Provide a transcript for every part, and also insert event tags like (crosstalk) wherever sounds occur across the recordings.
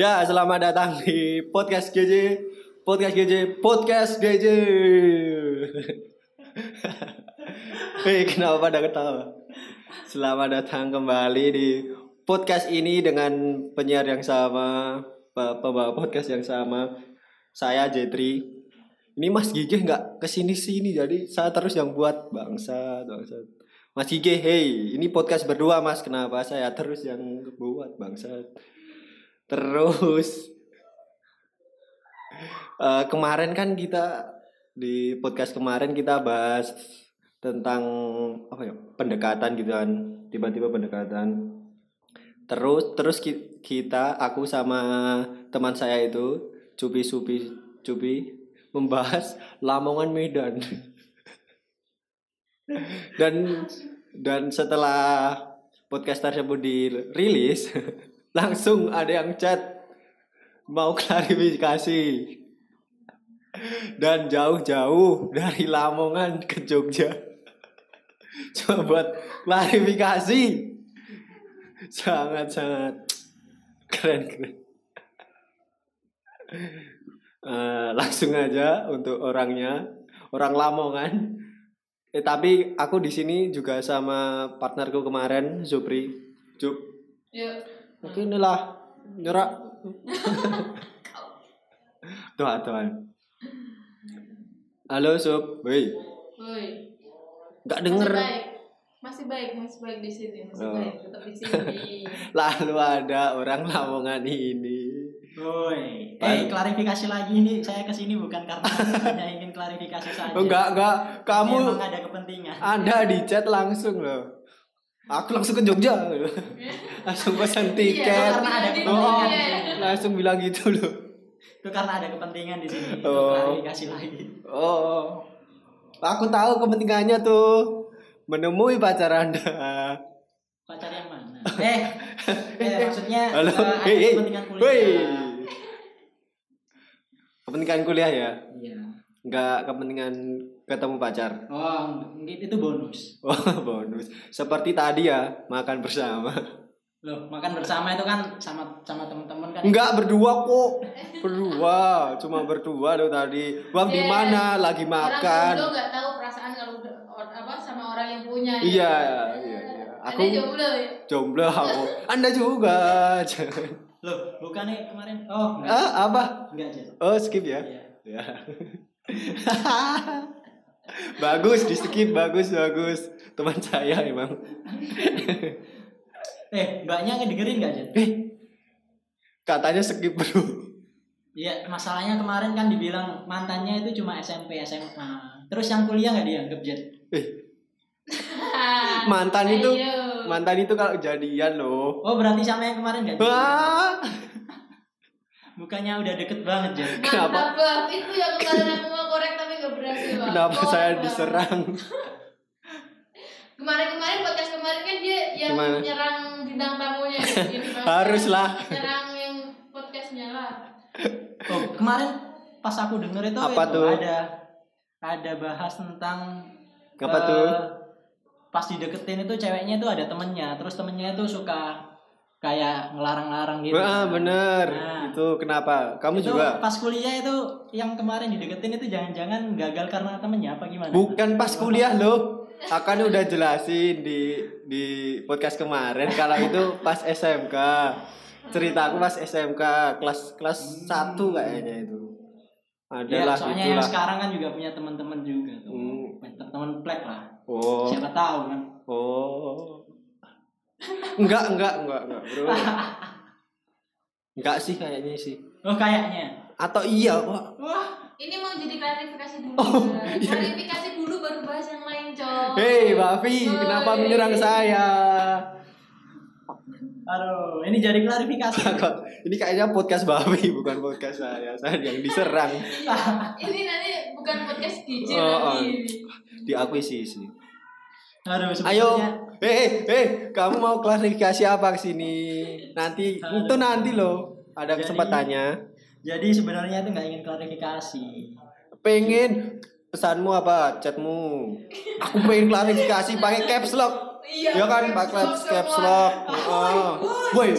Ya, selamat datang di podcast GJ, podcast GJ, podcast GJ. (laughs) Hei, kenapa pada ketawa? Selamat datang kembali di podcast ini dengan penyiar yang sama, pe- pembawa podcast yang sama. Saya Jetri. Ini Mas Gigi nggak ke sini sini, jadi saya terus yang buat bangsa, bangsa. Mas Gigi, hey, ini podcast berdua Mas. Kenapa saya terus yang buat bangsa? Terus. Eh, kemarin kan kita di podcast kemarin kita bahas tentang apa ya pendekatan gitu kan. Tiba-tiba pendekatan. Terus terus ki- kita aku sama teman saya itu Cupi Supi Cupi membahas Lamongan Medan. Dan dan setelah podcast tersebut dirilis langsung ada yang chat. Mau klarifikasi. Dan jauh-jauh dari Lamongan ke Jogja. Cuma buat klarifikasi. Sangat-sangat keren keren. Eh, langsung aja untuk orangnya. Orang Lamongan. Eh tapi aku di sini juga sama partnerku kemarin Zupri. Jup Yuk. Oke inilah nyerak. Doa doa. Halo Sup, woi, Woi. nggak Masih denger. baik. Masih baik, masih baik di sini, masih Oh. baik tetap di sini. (laughs) Lalu ada orang Lamongan ini. Woi, eh klarifikasi lagi nih. Saya ke sini bukan karena (laughs) hanya ingin klarifikasi saja. Oh, enggak enggak, Ini kamu emang ada kepentingan. Anda di chat langsung loh. Aku langsung ke Jogja. (laughs) langsung pesan Iya, tiket. karena ada kepentingan di sini. Langsung bilang gitu loh. Itu karena ada kepentingan di sini. Oh. klarifikasi lagi. Oh. Aku tahu kepentingannya tuh menemui pacar Anda. Pacar yang mana? Eh, eh (laughs) maksudnya Halo, eh, ada kepentingan kuliah. Kepentingan kuliah ya, Iya. Nggak kepentingan ketemu pacar. Oh, itu bonus. (laughs) Oh bonus. Seperti tadi ya makan bersama. Loh, makan bersama itu kan sama sama teman-teman kan. Enggak berdua kok. Berdua, cuma berdua loh tadi. Bang di Iya. mana? Lagi Orang makan. jomblo nggak tahu perasaan kalau apa sama orang yang punya. ya. Iya, iya, iya. Aku Anda jomblo ya. jomblo aku. (laughs) Anda juga. Loh, bukannya kemarin. Oh, enggak. ah, apa? Enggak aja. Oh, skip ya. Iya. Ya. (laughs) (laughs) bagus di skip bagus bagus teman saya emang (laughs) Eh, mbaknya ngedengerin enggak aja? eh katanya skip bro Iya, masalahnya kemarin kan dibilang mantannya itu cuma SMP, SMA. Terus yang kuliah nggak dianggap Jet? eh (laughs) mantan itu Ayo. mantan itu kalau jadian loh Oh, berarti sama yang kemarin nggak? Bukannya udah deket banget Jet? Kenapa? Mantap, Bang. Itu yang kemarin aku mau korek tapi nggak berhasil. Bang. kenapa Oh, saya Bang. diserang (laughs) Kemarin-kemarin podcast kemarin kan dia yang Gimana? nyerang bintang tamunya. (laughs) Ini pasti Haruslah. Nyerang yang podcastnya lah. Oh, kemarin pas aku denger itu Apa itu tuh? ada ada bahas tentang Apa eh, tuh? Pas dideketin itu ceweknya itu ada temennya, terus temennya itu suka kayak ngelarang-larang gitu. Wah, bener Nah. itu kenapa kamu Itu juga pas kuliah itu yang kemarin dideketin itu jangan-jangan gagal karena temennya apa gimana? bukan pas kuliah loh akan udah jelasin di di podcast kemarin kalau itu pas SMK cerita aku pas SMK kelas kelas satu kayaknya itu Ya, adalah soalnya yang itulah sekarang kan juga punya teman-teman juga tuh. Hmm. Teman plek lah. oh Siapa tahu kan. oh enggak enggak enggak enggak bro (laughs) enggak sih kayaknya sih Oh, kayaknya. atau iya wah Wah, Ini mau jadi klarifikasi dulu. Oh, guys. iya. Klarifikasi dulu baru bahas yang lain, Cok. hei Bafi Oh, kenapa iya. menyerang saya aduh, ini jadi klarifikasi. ini kayaknya podcast Bafi bukan podcast saya saya yang diserang Ini nanti bukan podcast DJ Oh, oh. lagi. diakuisisi aduh, Ayo, eh, eh, eh, kamu mau klarifikasi apa ke sini? Nanti itu nanti loh, ada Jadi- kesempatannya. jadi sebenarnya itu nggak ingin klarifikasi. Pengen pesanmu apa? Chatmu? Aku pengen klarifikasi pakai caps lock. Iya. Ya kan, pakai caps, caps lock. Oh. Woi, weh,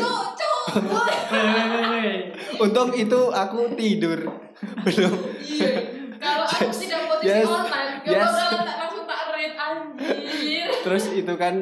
weh. Untung itu aku tidur. Belum. Iya. Kalau aku tidak posisi Yes. online, Yes. Anjir. (laughs) Terus itu kan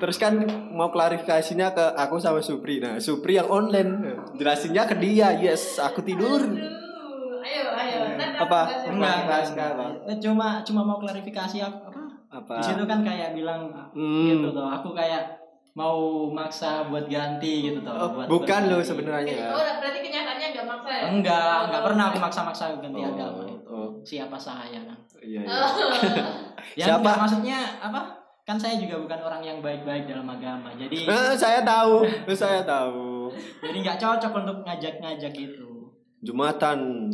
terus kan mau klarifikasinya ke aku sama Supri. Nah, Supri yang online. Jelasinnya ke dia. Yes, aku tidur. Aduh. Ayo, ayo. Ntar aku Apa? Enggak, enggak. Eh, Cuma cuma mau klarifikasi aku apa? Apa? Di situ kan kayak bilang Hmm. gitu tuh. Aku kayak mau maksa buat ganti gitu tuh. Oh, buat bukan lo sebenarnya. Oh, berarti kenyataannya enggak maksa ya? Enggak, enggak pernah aku maksa-maksa ganti Oh, agama Siapa saya kan? iya, iya. Oh. (laughs) Ya, Siapa? enggak, maksudnya apa? Kan saya juga bukan orang yang baik-baik dalam agama. Jadi (laughs) Eh, saya tahu, saya tahu. jadi nggak cocok untuk ngajak-ngajak itu. Jumatan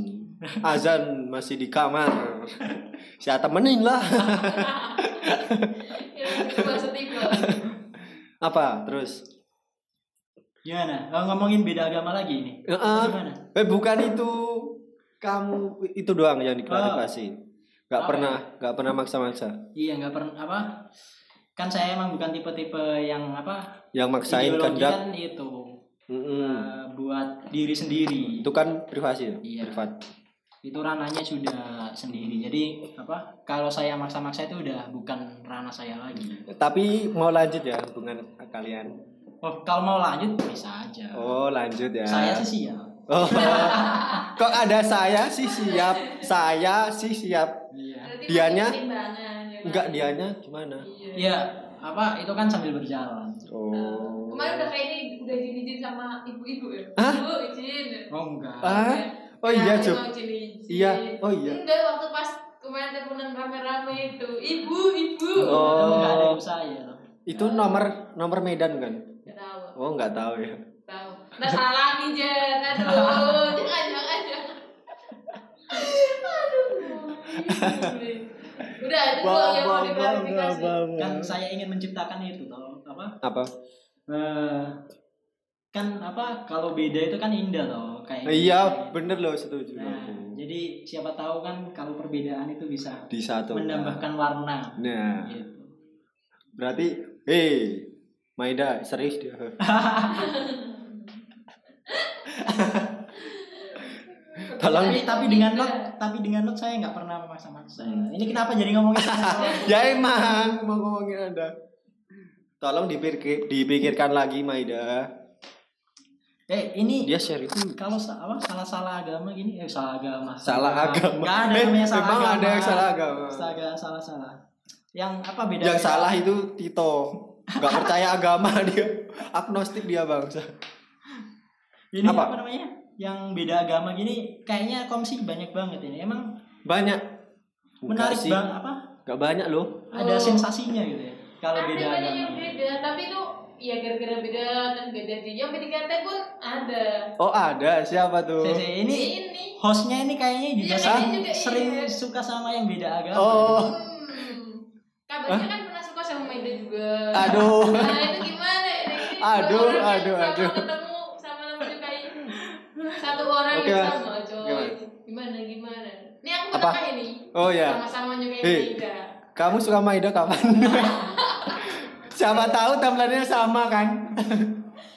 azan masih di kamar. Saya temenin lah. (laughs) Ya. Apa? Terus? Gimana? Oh, ngomongin beda agama lagi ini. Eh, Atau Gimana? eh bukan itu kamu itu doang yang diklarifikasi. Gak Apa pernah, gak pernah maksa-maksa. Iya nggak pernah apa? Kan saya emang bukan tipe-tipe yang apa? Yang maksain kehendak. kan itu Mm-mm. eh, buat diri sendiri. Itu kan privasi ya? Iya. Privat. Itu ranahnya sudah sendiri. Jadi apa? Kalau saya maksa-maksa itu udah bukan ranah saya lagi. Tapi mau lanjut ya hubungan kalian. Oh, kalau mau lanjut bisa aja. Oh, lanjut ya. Saya sih siap. Oh. (laughs) Kok ada saya sih siap. Saya sih siap. Iya. Dianya? Enggak dianya gimana? Iya. Iya, apa itu kan sambil berjalan. Oh. Kemarin udah kayak ini udah izin-izin sama ibu-ibu ya. Hah? Ibu izin. Oh enggak. Ah? Oh iya, Nah, Cuk. Iya, oh iya. Enggak waktu pas kemarin teleponan rame-rame itu. Ibu, ibu. Oh. Enggak ada ibu saya. Itu nomor nomor Medan kan? Enggak tahu. Oh, nggak tahu ya. Nggak salah lagi, Jen. Aduh, jangan jangan jangan. Aduh. Udah, itu doang yang mau diklarifikasi. Kan saya ingin menciptakan itu toh, apa? Apa? Eh, kan apa kalau beda itu kan indah toh kayak Iya, bener loh setuju. Nah, jadi siapa tahu kan kalau perbedaan itu bisa Di satu. menambahkan warna. Nah, Gitu. berarti hei, Maida serius dia. (laughs) (laughs) Tolong Tapi, tapi dengan not, tapi dengan not saya nggak pernah memaksa-maksa. Ini kenapa jadi ngomongin soal- (laughs) ya emang mau ngomongin Anda. Tolong dipikir, dipikirkan lagi Maida. Eh, ini Dia share itu. kalau apa salah-salah agama gini, eh salah agama. Salah agama. Nggak ada Eh, namanya salah emang agama. ada yang salah agama. Salah salah-salah. Yang apa beda? Yang salah itu Tito. Gak percaya agama dia. Agnostik dia bangsa. Ini Apa? apa? namanya? Yang beda agama gini kayaknya komsi banyak banget ini. Emang Banyak. Menarik sih. bang apa? Gak banyak loh. Ada Oh. sensasinya gitu ya. Kalau ada beda banyak agama. yang beda, tapi itu ya gara-gara beda dan beda di yang PDKT pun ada. Oh ada. Siapa tuh? Saya- ini Ini. hostnya ini kayaknya juga Iya, sering, kayaknya juga sering iya. suka sama yang beda agama. Oh. Hmm. Kabarnya kan pernah suka sama Maida juga. Aduh. Nah itu gimana ini? Aduh, aduh, sama aduh. Satu orang Oke, yang sama coy. Gimana? Gimana gimana? Ini aku Apa? ini. Oh ya. Sama-sama menyukai Hei. Maida. Kamu suka Maida kapan? (laughs) Siapa tahu timelinenya sama kan?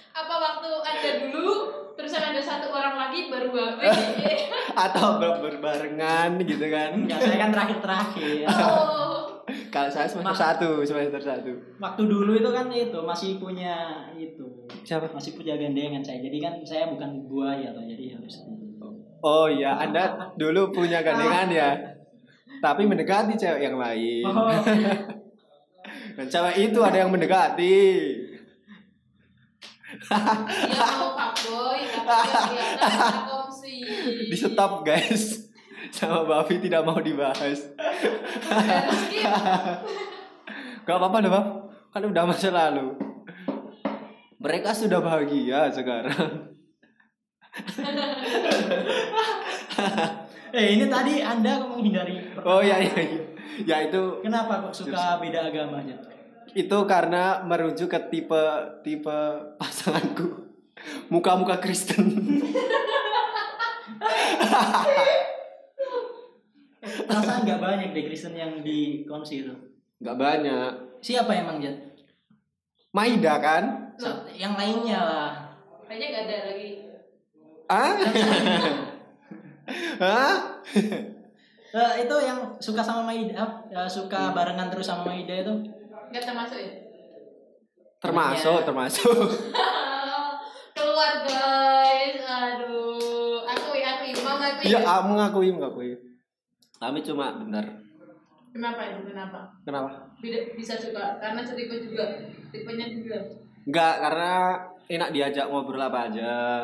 Apa waktu ada dulu terus ada satu orang lagi baru babe. (laughs) Atau ber- berbarengan gitu kan? Enggak, saya kan terakhir-terakhir. oh. Kalau saya semester Ma- satu, semester satu. Waktu dulu itu kan itu masih punya itu. Siapa? Masih punya gandengan saya. Jadi kan saya bukan buaya toh, jadi harus Oh iya, Anda dulu punya gandengan ya. Tapi mendekati cewek yang lain. Oh, Dan cewek itu ada yang mendekati. Mau fuckboy tapi kongsi. Di stop guys. Sama Bavi tidak mau dibahas. Gak apa-apa deh, Bab. Kan udah masa lalu. Mereka sudah bahagia sekarang. eh ini tadi Anda menghindari Oh iya iya. iya. Ya itu Kenapa kok suka beda agama aja? itu karena merujuk ke tipe tipe pasanganku. Muka-muka Kristen. (laughs) Perasaan nggak banyak deh Kristen yang di kongsi itu. Gak banyak. Siapa emang Jat? Maida kan? Sa- Yang lainnya lah. Kayaknya nggak ada lagi. Ah? (laughs) Hah? Eh, itu yang suka sama Maida, eh, suka barengan terus sama Maida itu. Nggak termasuk ya? Termasuk, Iya. termasuk. (laughs) Keluar guys, aduh. Aku ya, aku mau ngaku Iya, ah, mengakui, mengakui. Kami cuma benar. Kenapa itu? Kenapa? Kenapa? Beda, bisa suka karena setipe juga tipenya juga. Enggak, karena enak diajak ngobrol apa aja.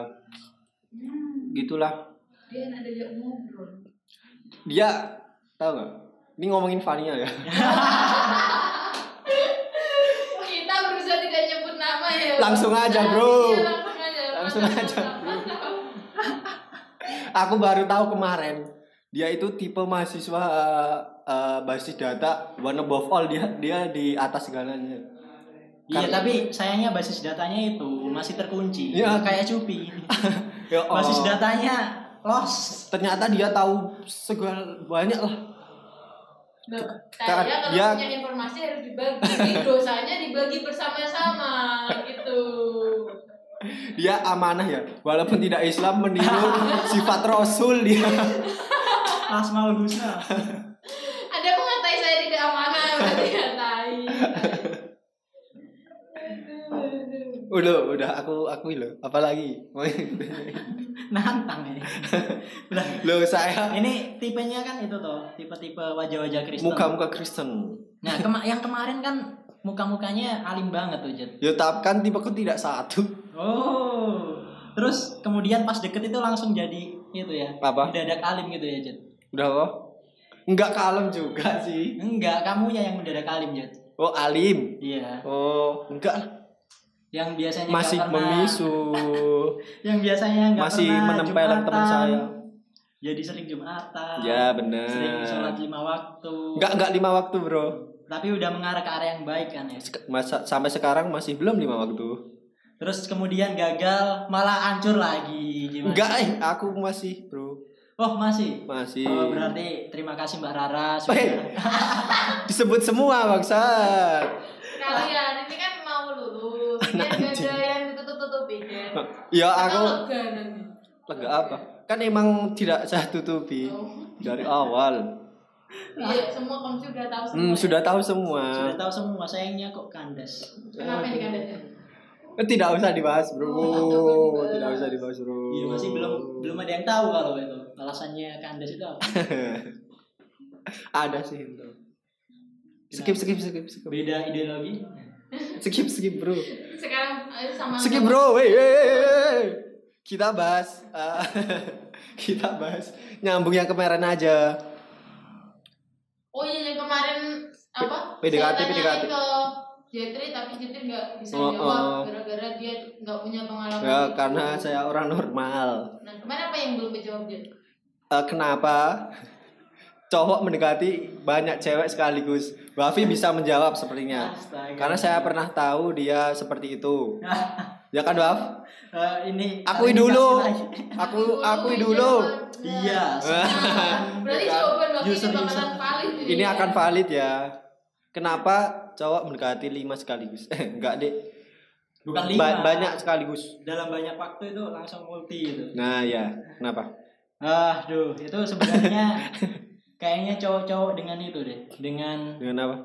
Gitulah. Dia enak diajak ngobrol. Dia tahu nggak? Ini ngomongin Fania ya. (laughs) Kita berusaha tidak nyebut nama ya. Langsung aja, bro. Iya, langsung aja. Langsung aja. Aku baru tahu kemarin. Dia itu tipe mahasiswa eh, basis data one above all dia dia di atas segalanya. Iya, Karena- tapi sayangnya basis datanya itu masih terkunci. Iya. Kayak Cupi. (laughs) Ya Basis Allah. datanya lost. Ternyata dia tahu segala banyak lah. Loh, kayaknya kalau dia- punya informasi harus dibagi. Jadi (laughs) dosanya dibagi bersama-sama gitu. Dia amanah ya. Walaupun tidak Islam meniru (laughs) sifat Rasul dia. Asmaul Husna. Ada mengatai saya tidak amanah, berarti ya tai. Aduh, aduh. Udah, udah aku akui loh. Apalagi? (laughs) Nantang ini. Lah, Loh saya ini tipenya kan itu tuh, tipe-tipe wajah-wajah Kristen. muka-muka Kristen. Nah, kema- yang kemarin kan muka-mukanya alim banget tuh, Jet. Ya tapi kan tipeku tidak satu. Oh. Terus kemudian pas deket itu langsung jadi itu ya. Apa? Mendadak alim gitu ya, Jet. Udah kok? Enggak kalem juga sih. Enggak, kamunya yang mendadak alim, Jet. Oh alim. Iya. Oh enggak lah. Yang biasanya Masih pernah- memisu. Yang biasanya nggak Masih pernah (laughs) menempeleng teman saya. Jadi sering Jumatan. Ya benar. Sering sholat lima waktu. Enggak enggak lima waktu bro. Tapi udah mengarah ke arah yang baik kan ya. Sek- Masa, sampai sekarang masih belum lima waktu. Terus kemudian gagal, malah hancur lagi. Gimana? Enggak eh aku masih bro. Oh masih. Masih. Oh, berarti terima kasih Mbak Rara sudah. (laughs) Disebut semua bangsat. Kalian ini kan mau lulus, (laughs) gak Anjing. ada yang ditutup-tutupi kan. Ya Kita aku lega nanti. lega apa? Kan emang tidak saya tutupi Oh. dari awal. Iya, semua kamu sudah tahu semua. Hmm, ya? sudah tahu semua. Sudah tahu semua sayangnya kok kandas. Kenapa di kandasnya? Eh, Tidak usah dibahas, Bro. Oh, tidak usah dibahas, Bro. Iya masih belum belum ada yang tahu kalau itu alasannya kandas itu apa. (laughs) Ada sih itu. Skip, skip, skip, skip. Beda ideologi. Skip, skip, Bro. Sekarang eh, sama Skip, Bro. Wey, wey, wey, wey. Kita bahas eh, (laughs) kita bahas nyambung yang kemarin aja. Oh iya yang kemarin apa? PDKT, PDKT. ke Jetri tapi Jetri nggak bisa Oh, jawab oh. gara-gara dia nggak punya pengalaman. Ya, itu. karena saya orang normal. Nah kemarin apa yang belum dijawab Jet? Eh, kenapa cowok mendekati banyak cewek sekaligus? Bafi bisa menjawab sepertinya. Astaga. Karena saya pernah tahu dia seperti itu. (laughs) Ya kan, Baf? Eh, ini Akui ini dulu. Aku akui dulu. Iya. Berarti Ya kan? jawaban User, ini user. valid. Ini akan valid ya. Kenapa cowok mendekati lima sekaligus? (laughs) Enggak, Dek. Bukan Ba- lima. banyak sekaligus. Dalam banyak waktu itu langsung multi gitu. Nah, ya. Kenapa? Ah, duh, itu sebenarnya (laughs) kayaknya cowok-cowok dengan itu deh, dengan Dengan apa?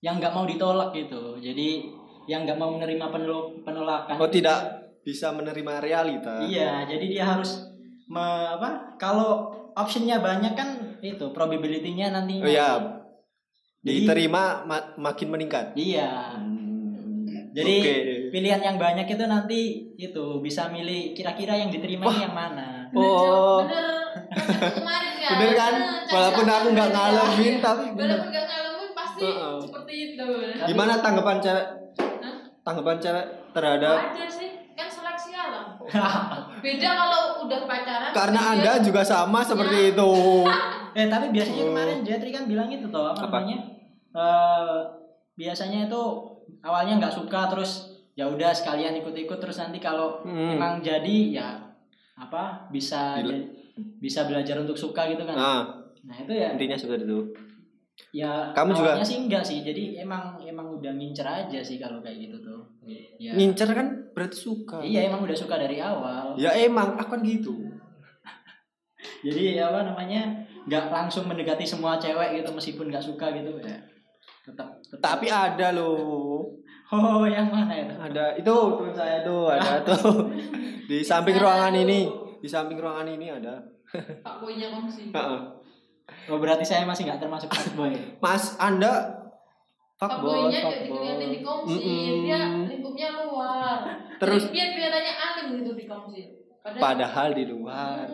yang nggak mau ditolak gitu. Jadi yang nggak mau menerima penol- penolakan. Oh, tidak bisa menerima realita. Iya, jadi dia harus me- apa? Kalau optionnya banyak kan itu probability-nya nanti. Oh iya. Jadi- Diterima ma- makin meningkat. Iya. Hmm, Jadi Oke. pilihan yang banyak itu nanti itu bisa milih kira-kira yang diterima yang mana. Oh. Bener. Bener. Kemarin kan. Bener kan? Walaupun aku nggak Iya. ngalamin tapi bener. Walaupun nggak ngalamin pasti Heeh. seperti itu. Gimana tanggapan cewek? Hah? Tanggapan cewek terhadap Wajar sih, kan seleksi alam. (laughs) Beda kalau udah pacaran. karena dia- Anda juga sama seperti itu. (laughs) eh tapi biasanya Oh. kemarin Jetri kan bilang itu toh apa, Apa? namanya? Eh, biasanya itu awalnya nggak suka terus ya udah sekalian ikut-ikut terus nanti kalau Hmm. emang jadi ya apa bisa jadi- bisa belajar untuk suka gitu kan. Nah, Nah, itu ya intinya seperti itu. ya Kamu juga- sih enggak sih. Jadi emang emang udah ngincer aja sih kalau kayak gitu tuh. Iya. Ngincer kan berarti suka. Iya emang udah suka dari awal. Ya emang aku kan gitu. (laughs) Jadi apa namanya nggak langsung mendekati semua cewek gitu meskipun nggak suka gitu ya. Tetap, tetap. Tapi ada loh. Oh yang mana itu? Ada itu teman saya tuh, ada (laughs) tuh. Di samping ruangan ini. Di samping ruangan ini ada. Pak boynya kongsi. Heeh. Oh berarti saya masih nggak termasuk fuckboy. Mas, Anda Pak boynya fuckboy. dilihatin di kongsi, Mm-mm. dia lingkupnya luar. Terus- Jadi biar kelihatannya alim gitu di kongsi. Padahal, Padahal di luar.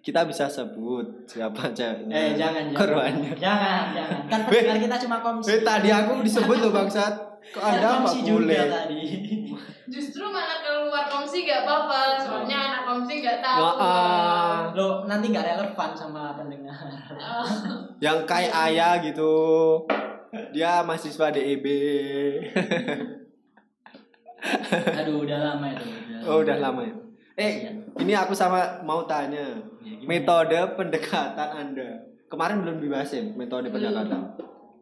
Kita bisa sebut siapa ceweknya. Eh jangan jangan. Korbannya. Jangan jangan. (laughs) Kan pendengar kita cuma komsi. Eh tadi aku disebut loh bangsat. Kok Anda apa boleh? tadi. (laughs) justru mana keluar kongsi gak apa-apa, soalnya anak kongsi gak tahu. Wah, Lo nanti nggak relevan sama pendengar. Ah. (laughs) yang kayak ayah gitu. Dia mahasiswa DEB. Aduh udah lama itu. Oh, udah lama ya. Eh, ini aku sama mau tanya. Ya, gimana? Metode pendekatan Anda. Kemarin belum dibahas ya metode pendekatan.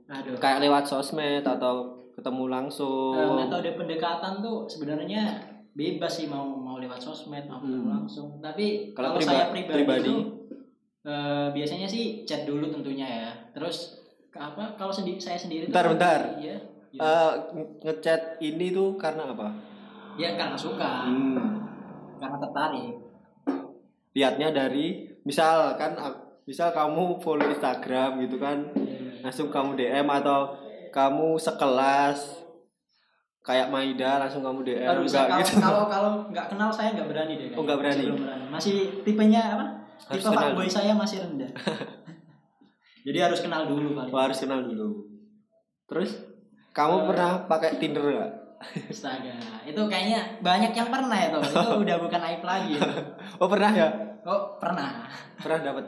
Aduh. Kayak lewat sosmed atau ketemu langsung. Eh, metode pendekatan tuh sebenarnya bebas sih mau mau lewat sosmed mau ketemu Hmm. langsung tapi Kalau kalau, priba- saya pribadi, pribadi? itu eh, biasanya sih chat dulu tentunya ya terus ke apa kalau sendi saya sendiri tuh- Bentar, bentar. iya iya. Eh, nge- ngechat ini tuh karena apa? ya karena suka Hmm. karena tertarik Lihatnya dari misal kan misal kamu follow Instagram gitu kan langsung kamu DM atau kamu sekelas kayak Maida langsung kamu DM Aduh, enggak saya- kalau, gitu. kalau kalau nggak kenal saya nggak berani deh Oh, nggak berani? Masih belum berani masih tipenya apa Harus tipe fuckboy saya masih rendah (laughs) jadi harus kenal dulu paling Oh, harus kenal dulu. Terus kamu Eh. pernah pakai Tinder nggak? Astaga, itu kayaknya banyak yang pernah ya tuh. Itu udah bukan aib lagi. itu. (laughs) Oh pernah ya? Oh, pernah. Pernah dapat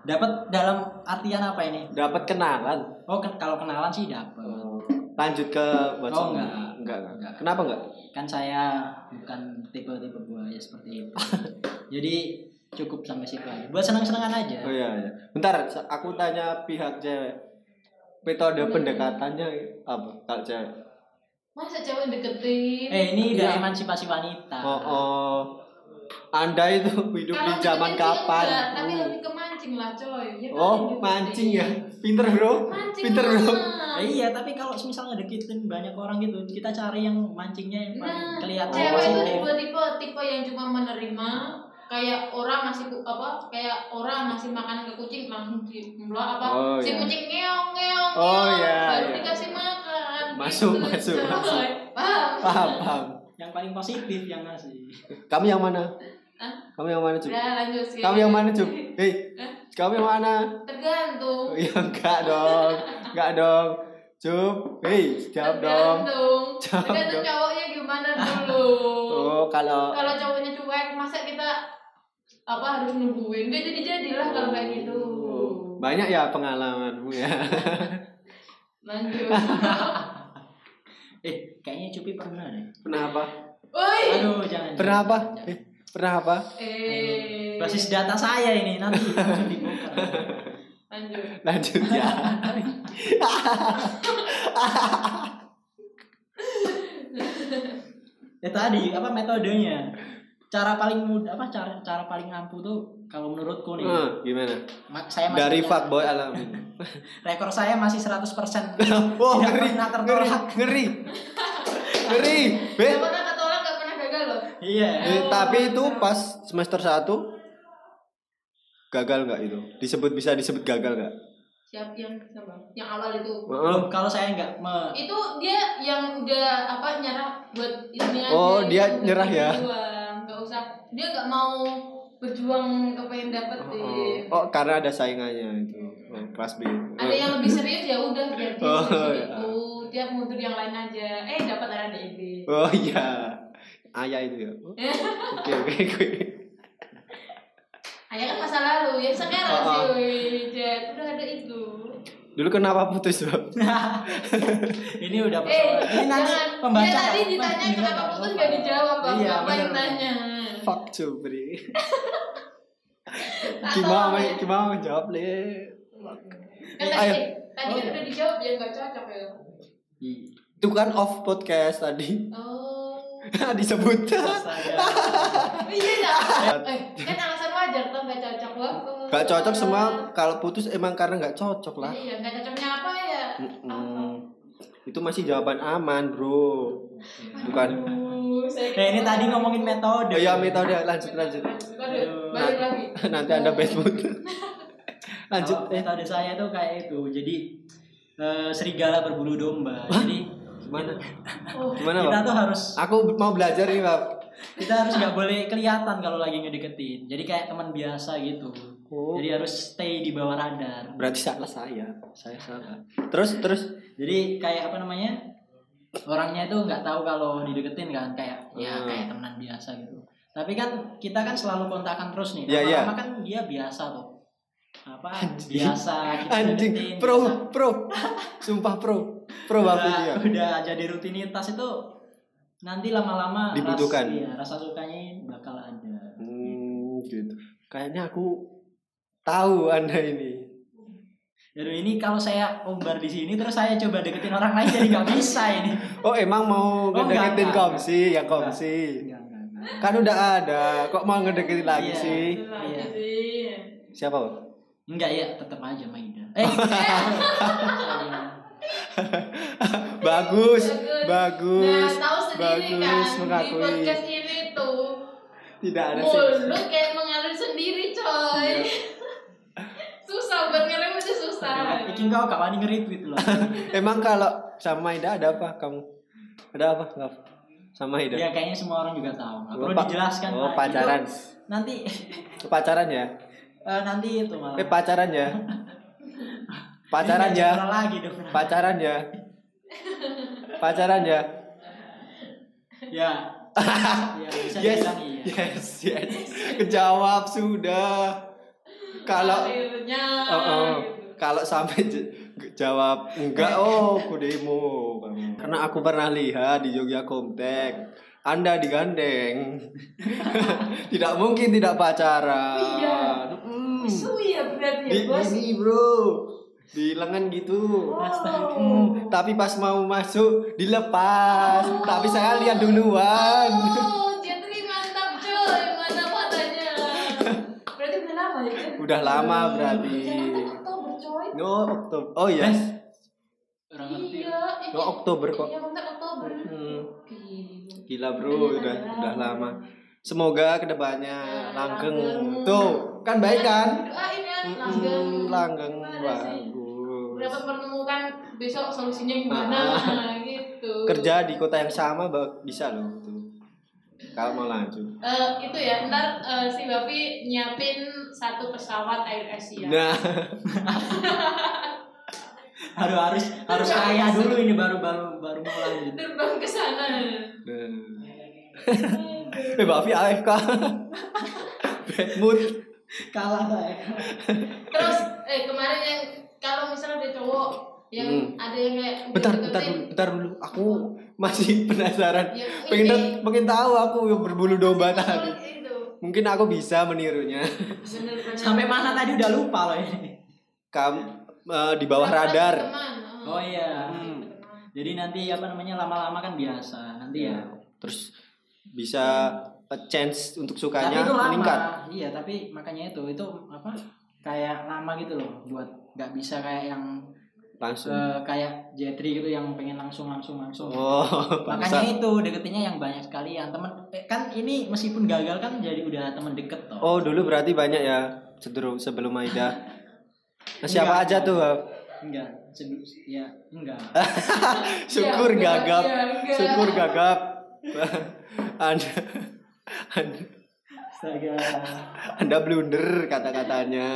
Dapat dalam artian apa ini? dapat kenalan. Oh, ke- kalau kenalan sih dapat. Oh, Lanjut ke WhatsApp. Oh, enggak. enggak, enggak. Enggak. Kenapa enggak? Kan saya bukan tipe-tipe buaya seperti itu. (laughs) Jadi cukup sampai situ aja. Buat senang-senangan aja. Oh iya, iya. Bentar, aku tanya pihak cewek. Metode pendekatannya apa kalau cewek? Masa cewek deketin? Eh, ini udah Iya. emansipasi wanita. Oh, oh. Anda itu hidup di Kalau zaman deketin sih kapan? enggak, tapi Hmm. lebih ke mancing lah coy. Ya kan, Oh, mancing ya. Pinter, Bro. Mancing Pinter, Bro. Eh, iya, tapi kalau misalnya deketin banyak orang gitu, kita cari yang mancingnya yang paling Nah, kelihatan cewek itu tipe-tipe tipe yang cuma menerima kayak orang ngasih ku- apa kayak orang ngasih makanan ke kucing langsung dimulai apa Oh, si iya. kucing ngeong ngeong Oh, iya, baru iya. dikasih makan Masuk, gitu, masuk, masuk. paham Paham, paham. Yang paling positif yang ngasih. Kamu yang mana? Hah? Kamu yang mana, Cuk? udah lanjut sih Kamu yang mana, Cuk? (laughs) Hei, Hah? kamu yang mana? tergantung Oh, iya, enggak dong. Enggak dong. Cuk, hei, jawab dong. tergantung (laughs) Jawab tergantung dong. cowoknya gimana (laughs) dulu Oh, kalau kalau cowoknya cuek masa kita apa harus nungguin gak jadi jadilah kalau kayak gitu Oh, banyak ya pengalamanmu ya. lanjut Eh, kayaknya Cupi pernah deh. Kenapa? Woi, Aduh, jangan. Pernah apa? jangan. Eh, pernah apa? eh, Basis data saya ini nanti langsung dibuka. lanjut. Lanjut ya. (laughs) Ya tadi apa metodenya? Cara paling mudah apa cara cara paling ampuh tuh kalau menurutku nih. Eh, gimana? ma- saya masih Dari fuckboy alamin. (laughs) rekor saya masih 100%. (laughs) Wow, Tidak ngeri, pernah ngeri, tertolak. ngeri. (laughs) Ngeri. Be. Gak pernah ketolak, gak pernah gagal loh. Iya. Eh, tapi itu pas semester 1 gagal nggak itu? Disebut bisa disebut gagal nggak? Siap yang sama, yang awal itu. Heeh. Kalau saya nggak me Itu dia yang udah apa nyerah buat ini aja. Oh, dia yang nyerah ya? berjuang. Gak usah, dia gak mau berjuang kepengen dapetin. Oh, oh, karena ada saingannya itu. Oh, kelas B. Ada yang lebih serius ya udah biar dia Oh, iya. itu. Dia mundur yang lain aja. Eh dapat RDB. Oh iya. Ayah itu ya. Oh, (laughs) Oke oke oke. Ayah kan masa lalu ya sekarang Oh, oh. sih udah ada itu. Dulu kenapa putus, Bro? (laughs) ini udah Eh. Ini nanti jangan. pembaca. Dia tadi ditanya kenapa putus gak dijawab bang. Iya, Apa yang bener. tanya? Fuck Jubri. Gimana ya. gimana menjawab, Le? Kan Ayo. tadi, tadi kan udah dijawab ya nggak cocok ya. Itu kan off podcast tadi. Oh. (laughs) Disebut. Iya dah. (laughs) Eh, kan alasan wajar tuh nggak cocok banget. Gak cocok semua kalau putus emang karena nggak cocok lah. Iya, nggak cocoknya apa ya? Itu masih jawaban aman, Bro. Bukan. Aduh, saya Eh, ini tadi ngomongin metode. Oh ya metode lanjut lanjut. Aduh, balik lagi. (laughs) Nanti Anda mood. (laughs) lanjut. Kalau metode saya tuh kayak itu. Jadi eh, serigala berbulu domba. Jadi Gimana? Oh, Gimana, kita tuh harus Aku mau belajar nih, Pak. kita harus nggak boleh kelihatan kalau lagi ngedeketin. Jadi kayak teman biasa gitu. Oh. Jadi harus stay di bawah radar. Berarti salah saya. Saya salah. Terus terus Jadi kayak apa namanya? Orangnya itu nggak tahu kalau dideketin kan kayak ya Hmm. kayak temenan biasa gitu. Tapi kan kita kan selalu kontakan terus nih. Iya, iya. Lama-lama kan dia biasa tuh. Apa? Biasa kita anjing deketin, biasa. pro pro. Sumpah pro. Pro banget udah, dia. udah jadi rutinitas itu nanti lama-lama Dibutuhkan. ras, iya, rasa sukanya bakal ada. Hmm, gitu. Kayaknya aku tahu Anda ini. Jadi ini kalau saya umbar di sini terus saya coba deketin orang lain jadi nggak bisa ini. (laughs) Oh, emang mau Oh, ngedeketin enggak. komsi, yang komsi. Enggak, enggak, enggak. Kan udah ada. Kok mau ngedeketin lagi Iya. sih? Iya. sih. Siapa? Enggak ya, tetap aja Maida. (laughs) Eh. (laughs) Bagus. Nah, Bagus. tahu sendiri bagus, kan di mengakui. podcast ini tuh Tidak ada sih. mulut kayak mengalir sendiri, coy. Iya. Susah buat ngerem itu susah. Iki kau kapan nge-retweet loh. (laughs) Emang kalau sama Ida ada apa kamu? Ada apa? Enggak. Sama Ida. Ya kayaknya semua orang juga tahu. Nggak perlu dijelaskan. Oh, Pak. pacaran. Itu Nanti (laughs) Pacaran ya? eh, nanti itu malah. Eh, pacaran ya? (laughs) Pacaran ya? nggak lagi dong. Pacaran ya? Pacaran ya? Ya. ya bisa Yes, iya. yes, yes. Kejawab sudah. Kalau akhirnya Oh, oh. gitu. Kalau sampai jawab enggak, oh kudemu. Karena aku pernah lihat di Jogja Komtek, Anda digandeng. (laughs) tidak mungkin tidak pacaran. Iya. Mm. Bisu ya berarti ya, Di Bos. ini, Bro. Di lengan gitu. Astaga. Hmm, tapi pas mau masuk dilepas. Tapi saya lihat duluan. Oh, Udah lama berarti. Jangan Oktober coy. No, Oktober. Oh iya. Mes. Orang ngerti. Iya, iya. No, Oktober kok. Iya, Oktober. Hmm. Gila. Gila bro, udah udah lama. Semoga ke depannya langgeng. Langgeng. Tuh, kan baik kan? Doain ya, Mm-mm, langgeng. langgeng bagus. Dapat menemukan besok solusinya gimana gitu. Kerja di kota yang sama bisa loh tuh. Kalau mau lanjut. Eh, itu ya, ntar eh, si Bapi nyiapin satu pesawat Air Asia. Nah, (laughs) Harus harus harus kaya dulu ini baru baru baru mau lanjut. Terbang ke sana. nah. eh Bavi AFK. Bad mood. Kalah saya. Terus eh kemarin yang kalau misalnya ada cowok yang Hmm. ada yang kayak Bentar, bentar dulu, bentar dulu. Aku masih penasaran. yang Pengen ini, pengen tahu aku yang berbulu domba masih tadi. Mungkin aku bisa menirunya. Bener-bener. Sampai mana tadi udah lupa loh ini. Kamu eh, di bawah radar. teman, Oh iya. Hmm. Jadi nanti apa namanya lama-lama kan biasa. Nanti ya. Terus bisa a chance untuk sukanya tapi itu lama. meningkat. Iya, tapi makanya itu itu apa? Kayak lama gitu loh buat nggak bisa kayak yang Langsung. eh, kayak Jetri gitu yang pengen langsung langsung langsung. Oh, (laughs) Makanya bangsa. itu deketinnya yang banyak sekali yang temen eh, kan ini meskipun gagal kan jadi udah temen deket toh. Oh, dulu berarti banyak ya sebelum sebelum Aida. Nah, (laughs) siapa Enggak. aja tuh? Enggak, sebelum ya enggak. (laughs) Syukur Ya, gagap. ya, enggak. Syukur gagap. Anda Anda, Astaga. anda blunder kata-katanya.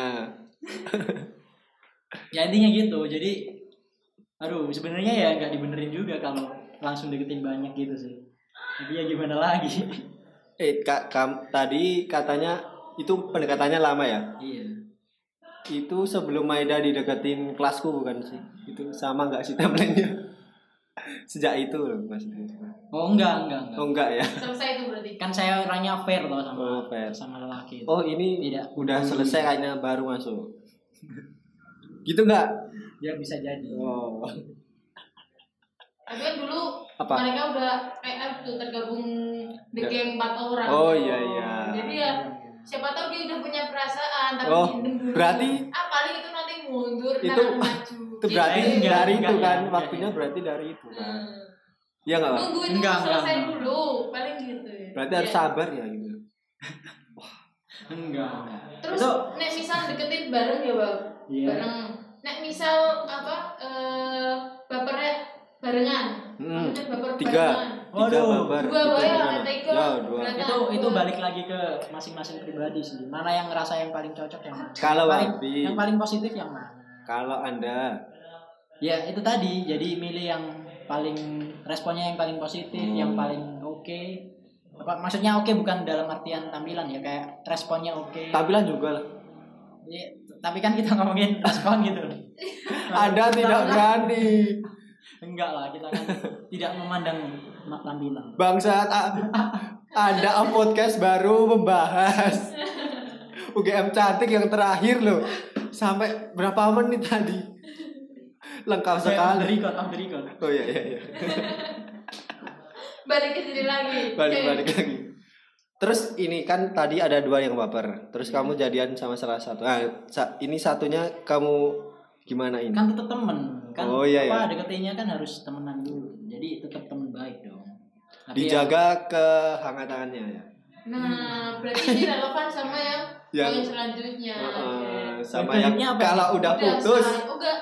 ya intinya gitu. Jadi aduh sebenarnya ya nggak dibenerin juga kalau langsung deketin banyak gitu sih. Tapi ya gimana lagi? (laughs) Eh, Kak, kam, tadi katanya itu pendekatannya lama ya? iya. Itu sebelum Maida dideketin kelasku bukan sih? Itu sama nggak sih timelinenya? (laughs) Sejak itu loh maksudnya. Oh enggak, enggak, enggak. Oh enggak ya? Selesai itu berarti. Kan saya orangnya fair loh sama Oh, fair. sama lelaki itu. Oh ini Tidak. udah selesai kayaknya baru masuk. (laughs) gitu nggak? Ya bisa jadi. Oh. Tapi kan dulu Apa? mereka udah PF tuh tergabung di Ya. geng empat orang. Oh, iya, iya. Jadi ya siapa tahu dia udah punya perasaan tapi Oh, dulu. berarti- ah paling itu nanti mundur Itu- maju. (laughs) Itu berarti Eh, enggak, dari enggak, itu kan enggak, waktunya enggak. berarti dari itu kan. Hmm. Iya enggak? Tunggu itu Enggak, enggak, selesai enggak. dulu, paling gitu. Berarti Ya. harus sabar ya gitu. enggak enggak Terus nek misal deketin bareng ya bang, iya bareng. Nek misal apa eh bapernya barengan, Hmm. maksudnya baper Tiga. barengan. Tiga Waduh. babar. Dua tiga. Ya, dua. Itu dua. itu balik lagi ke masing-masing pribadi sih mana yang ngerasa yang paling cocok yang mana Kalau yang paling, yang paling positif yang mana Kalau Anda ya itu tadi jadi milih yang paling responnya yang paling positif Hmm. yang paling oke apa maksudnya oke bukan dalam artian tampilan ya kayak responnya oke tampilan juga lah. Ya, tapi kan kita ngomongin respon gitu Anda tidak berani. enggak lah kita kan tidak memandang ma- tampilan Bangsat A- Anda up podcast baru membahas UGM cantik yang terakhir loh. Sampai berapa menit tadi? Lengkap sekali. record, off the record. Oh iya iya iya. balik ke sini lagi. Balik balik lagi. Terus ini kan tadi ada dua yang baper. Terus kamu jadian sama salah satu. Ah, sa- ini satunya kamu gimana ini? Kan tetap temen kan Oh, iya, apa iya. deketinnya kan harus temenan dulu. Jadi tetap temen baik dong. Tapi ya- Dijaga kehangatannya ya. Nah, berarti ini relevan sama yang (laughs) Yang- selanjutnya. Heeh, Oke. sama Yang apa? kalau udah Udah putus udah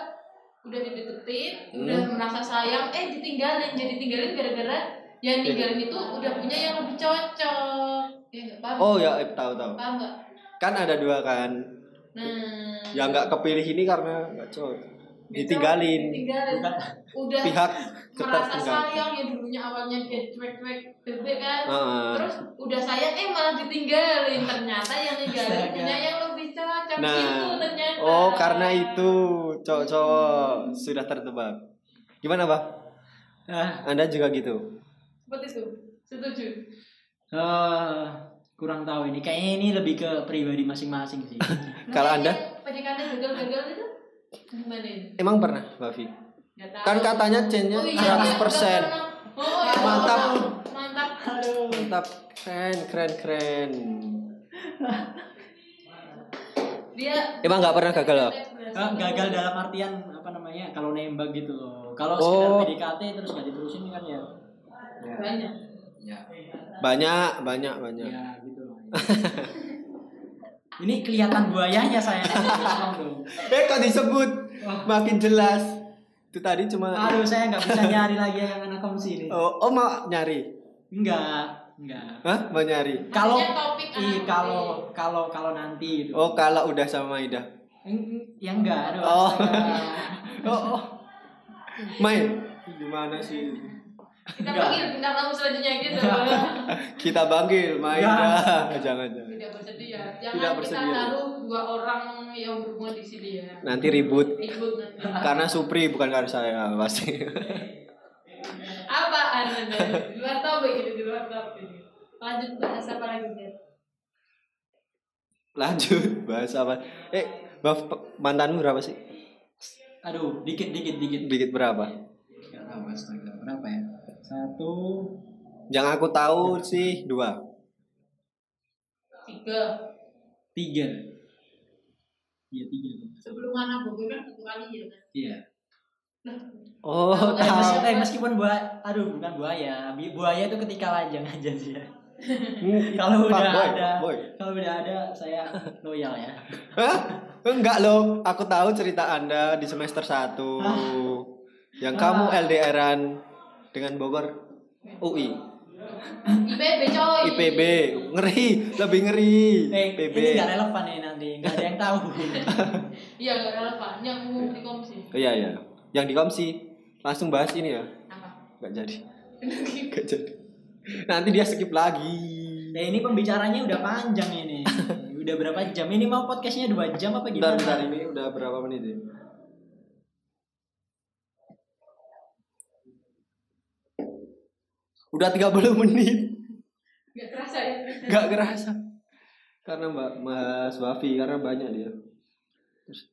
udah dideketin, Hmm. udah merasa sayang, eh ditinggalin, jadi tinggalin gara-gara yang ninggalin itu udah punya yang lebih cocok. Ya nggak paham? Oh ya, eh, tahu tahu. Paham nggak? Kan ada dua kan. Nah, Yang nggak kepilih ini karena nggak cocok. Ditinggalin. ditinggalin. bukan Udah Pihak merasa sayang yang dulunya awalnya dia cuek-cuek bebek kan. Heeh. Terus udah sayang eh malah ditinggalin ternyata yang ninggalin punya yang lebih cocok Nah, gitu ternyata. Oh, karena itu cowok-cowok sudah tertebak. Gimana, Pak? ah, Anda juga gitu? Seperti itu. Setuju. eh, kurang tahu ini. Kayaknya ini lebih ke pribadi masing-masing sih. (laughs) Kalau Anda? PDKT gagal-gagal itu gimana ini? Emang pernah, Bavi? Kan katanya chainnya Oh iya, 100%. nggak pernah. Oh, iya, Mantap. Mantap. Aduh. Mantap. Keren, keren, keren. Dia Emang nggak pernah gagal loh? Eh, gagal dalam artian apa namanya? Kalau nembak gitu loh. Kalau Oh. sekedar PDKT terus gak diterusin kan ya. Ya, banyak. ya, Banyak, banyak, banyak. ya gitu loh. ini kelihatan buayanya saya. Eh, kok disebut? Wah. Makin jelas. Itu tadi cuma Aduh, saya nggak bisa nyari lagi yang anak komsi ini. Oh, oh mau nyari? Enggak, enggak. Hah? Mau nyari? Kalau Maksudnya topik i, anak kalau kalau kalau nanti gitu. Oh, kalau udah sama Ida. Ya enggak, aduh. Oh. (laughs) Oh, oh. Main. Gimana sih? Kita panggil bintang tamu selanjutnya gitu. (laughs) Kita panggil Maida. Jangan, jangan. Tidak bersedia. Jangan Tidak kita bersedia. taruh dua orang yang berhubungan di sini ya. Nanti ribut Ribut nanti. karena Supri bukan karena saya pasti. Apaan anda? Di luar topik ini, di luar topik. Lanjut bahas apa lagi Jen? Lanjut bahas apa? Eh, Baf, mantanmu berapa sih? Aduh, dikit dikit dikit. Dikit berapa? Tahu astaga. Ya? Satu Yang aku tahu sih dua. Tiga. tiga. Iya tiga. Sebelum anak bogor kan satu kali ya kan? Iya. Oh, Tahu. Mes- tahu. eh, meskipun buaya, aduh bukan buaya. Bi- Buaya itu ketika lajang aja sih ya. (laughs) (laughs) Kalau udah Fuckboy, ada, kalau udah ada saya loyal ya. Hah? Enggak loh, aku tahu cerita Anda di semester 1 (laughs) Yang kamu Ah. LDRan dengan Bogor UI, IPB coy. IPB, ngeri, lebih ngeri. Eh, IPB. ini nggak relevan nih nanti, nggak ada yang tahu. (laughs) Iya nggak relevan. Yang umum di komisi. Oh, iya iya. Yang di Komsi langsung bahas ini ya. Apa? Enggak jadi. (laughs) Enggak jadi. Nanti dia skip lagi. Ya ini pembicaranya udah panjang ini. (laughs) Udah berapa jam? Ini mau podcastnya dua jam apa Bentar, gimana? bentar ini udah berapa menit ya? Udah 30 menit. Nggak terasa ya? Gak kerasa. Karena Mbak Mas Wafi karena banyak dia.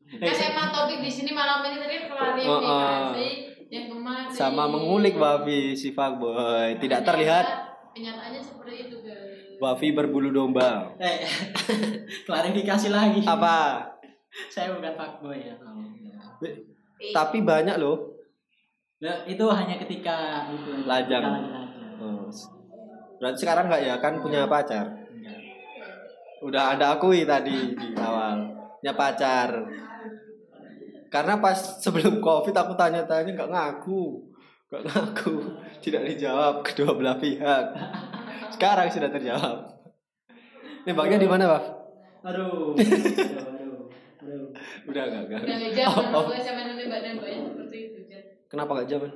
Eh, Kan emang topik di sini malam ini tadi Oh, oh. klarifikasi yang kemarin sama mengulik Wafi si fuckboy. Tidak terlihat kenyataannya seperti itu guys Wafi berbulu domba. Eh, (laughs) klarifikasi lagi. Apa? Saya bukan fuckboy ya. Tapi banyak loh. Ya, itu hanya ketika itu Lajang. ketika lajang. Berarti sekarang nggak ya kan punya pacar? Enggak. Udah ada akui tadi di awal. Punya pacar. Karena pas sebelum covid aku tanya-tanya nggak ngaku, nggak ngaku, tidak dijawab kedua belah pihak. Sekarang sudah terjawab. Nembaknya di mana, Pak? (laughs) Aduh. Udah nggak nggak. udah Oh, oh. seperti itu. Kenapa nggak zaman?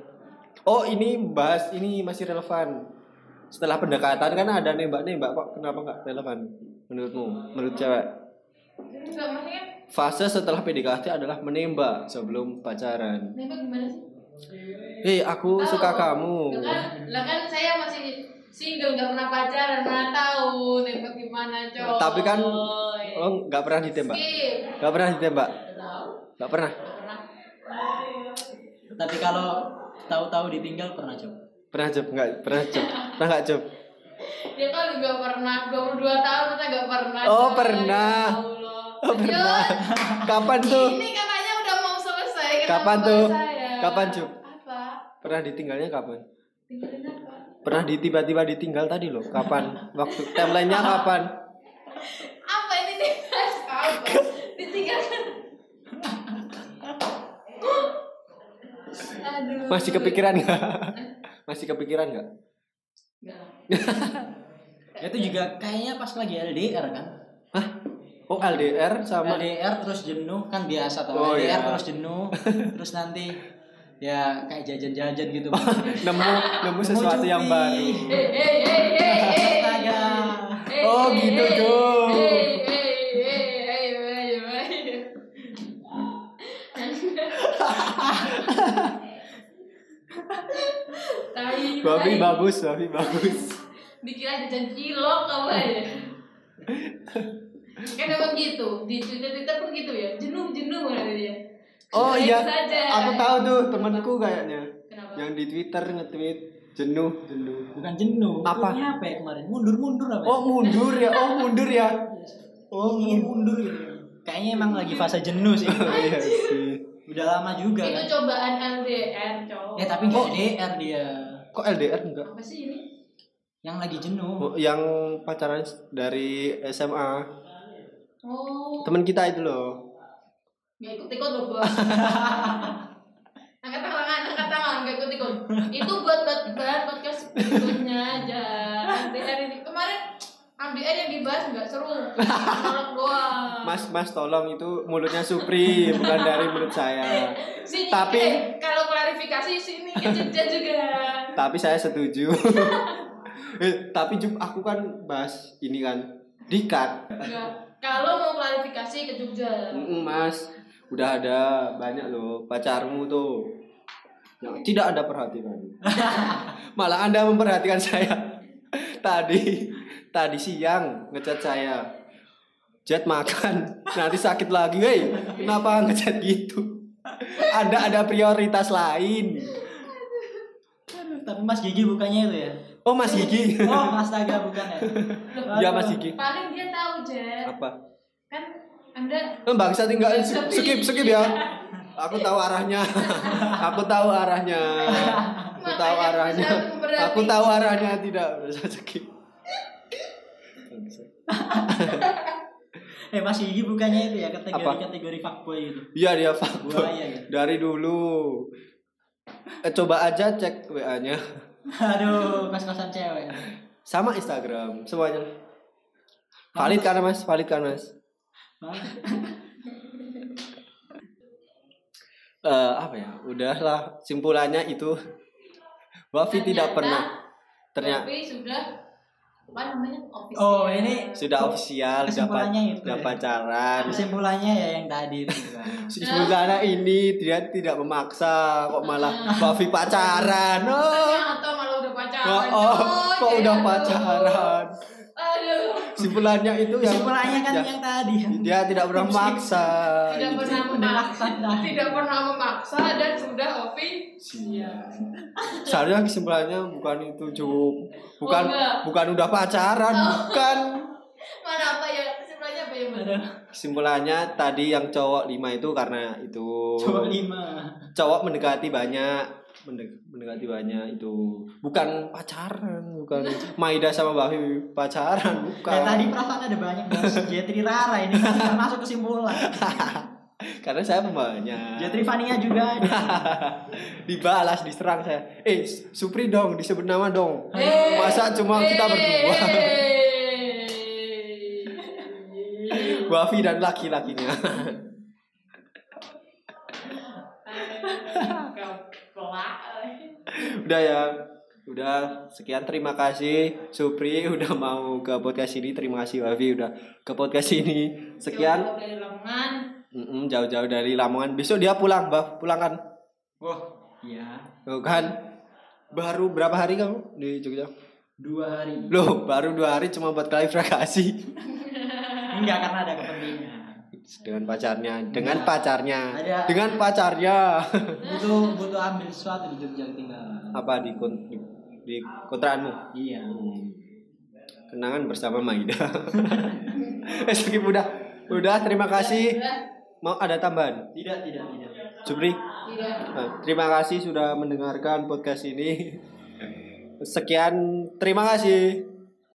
Oh ini bahas ini masih relevan. Setelah pendekatan kan ada nembak-nembak kok kenapa nggak relevan menurutmu? Menurut cewek? Fase setelah PDKT adalah menembak sebelum pacaran. nembak gimana sih Hei aku Tahu. suka kamu. Lah kan, lah kan saya masih single nggak pernah pacaran mana tahu nembak gimana cowok Tapi kan oh nggak pernah ditembak. skip Nggak pernah ditembak. Nggak tahu Nggak pernah. nggak pernah Tapi kalau tahu-tahu ditinggal pernah coba. Pernah job nggak? Pernah job. Pernah nggak job? ya kan nggak pernah 22 tahun masa nggak pernah Oh, pernah. Ya. Oh pernah. Kapan tuh? ini katanya udah mau selesai Kapan tuh? saya? Kapan, Cuk? apa Pernah ditinggalnya kapan? apa Pernah di tiba-tiba ditinggal tadi loh. Kapan? Waktu timelinenya kapan? apa ini nih apa ditinggalkan aduh Masih kepikiran nggak? Masih kepikiran nggak? Nggak. Itu juga kayaknya pas lagi LDR kan. Hah? Oh LDR sama LDR terus jenuh kan biasa tuh. Oh, LDR iya. terus jenuh, terus nanti ya kayak jajan-jajan gitu. nemu nemu sesuatu yang baru. Astaga. Oh, gitu, hei, hei, hei. Babi bagus, babi bagus. Dikira jajan cilok kamu aja. kan emang gitu di Twitter Twitter pun gitu ya jenuh jenuh kan dia Oh iya, saja. aku tahu tuh temanku kayaknya kenapa yang di Twitter nge-tweet jenuh, jenuh. Bukan jenuh. Apa? Apa ya kemarin? Mundur-mundur apa? ya? Oh mundur ya, oh mundur ya. Oh, ingin mundur gitu. Kayaknya emang lagi fase jenuh sih. (laughs) Iya sih. Udah lama juga itu kan. cobaan LDR cowok Ya tapi nggak LDR dia. Kok LDR enggak? apa sih ini Yang lagi jenuh. Oh, yang pacaran dari SMA. oh Teman kita itu loh. nggak ikut ikut loh bos (laughs) angkat tangan angkat tangan nggak ikut ikut itu buat buat bahan podcast berikutnya aja LDR ini kemarin LDR yang dibahas nggak seru doang Mas, Mas tolong itu mulutnya Supri, bukan dari mulut saya. (laughs) Sini, Tapi- eh, kalau klarifikasi sini ke Jogja juga (laughs) Tapi saya setuju. (laughs) eh, tapi Jup, aku kan bahas ini kan dikat. Enggak. kalau mau klarifikasi ke Jogja Mas, udah ada banyak loh pacarmu tuh yang tidak ada perhatian. (laughs) Malah Anda memperhatikan saya. tadi tadi siang ngecat saya. Jet makan, nanti sakit lagi, hei. Kenapa ngecat gitu? Anda ada prioritas lain. Aduh, tapi Mas Gigi bukannya itu ya? Oh, Mas Gigi. Oh, astaga bukan ya? (laughs) Ya. Mas Gigi. paling dia tahu Jet Apa? kan anda Eh, Bangsa tinggal Tapi- skip skip ya. (laughs) (laughs) Aku tahu arahnya. Aku tahu arahnya. Aku tahu arahnya. Aku tahu arahnya tidak bisa skip. Eh Mas Gigi bukannya itu ya kategori Apa? kategori fuckboy itu. Iya dia fuckboy. Buaya ya. Dari dulu. Eh, coba aja cek WA-nya. Aduh, kos-kosan cewek. Sama Instagram, semuanya. Valid kan Mas? Valid kan Mas? Eh, apa ya? Udahlah, simpulannya itu Wafi tidak pernah ternyata tapi sudah apa namanya official Oh, ini sudah ofisial ya? dapat pacaran. kesimpulannya ya yang tadi itu. kan. Sebenarnya ini dia tidak memaksa kok malah Wafi pacaran. Oh, atau malah udah pacaran oh, oh, coy. kok udah Aduh. pacaran. Kesimpulannya itu yang Kesimpulannya kan ya, yang tadi. dia tidak pernah memaksa. tidak gitu. pernah memaksa tidak pernah memaksa dan sudah Ovi Iya. Seharusnya kesimpulannya bukan itu cukup. Bukan Oh, bukan udah pacaran, bukan. (laughs) mana apa ya kesimpulannya apa ya? Aduh, Kesimpulannya tadi yang cowok lima itu karena itu Cowok lima. cowok mendekati banyak mendek- mendekati banyak itu. Bukan pacaran bukan. (laughs) Maida sama Bahi pacaran bukan. Ya tadi perasaan ada banyak bahas (laughs) Jetri Rara ini kan masuk kesimpulan. (laughs) karena saya pembawanya Jetri Fania juga ada. dibalas diserang saya. Eh Supri dong disebut nama dong. Eh, masa cuma kita berdua? eh. Bafi dan laki-lakinya udah ya. Udah sekian. Terima kasih Supri (laughs) udah mau ke podcast ini. Terima kasih Bafi udah ke podcast ini. Sekian. Jauh dari Lamongan. Jauh-jauh dari Lamongan. Besok dia pulang bah pulang kan? Wah, iya. Tuh kan. Baru berapa hari kamu di Jogja? Dua hari. loh baru dua hari cuma buat klarifikasi. (laughs) Enggak karena ada kepentingan. dengan pacarnya. Dengan pacarnya. Ada- dengan pacarnya. Butuh butuh ambil sesuatu di Jogja tinggal. Apa di di, di kontraanmu? Iya. kenangan bersama Maida. (laughs) Eh skip udah. Udah terima kasih. Mau ada tambahan? Tidak, tidak, tidak. Tidak. Nah, terima kasih sudah mendengarkan podcast ini. Sekian terima kasih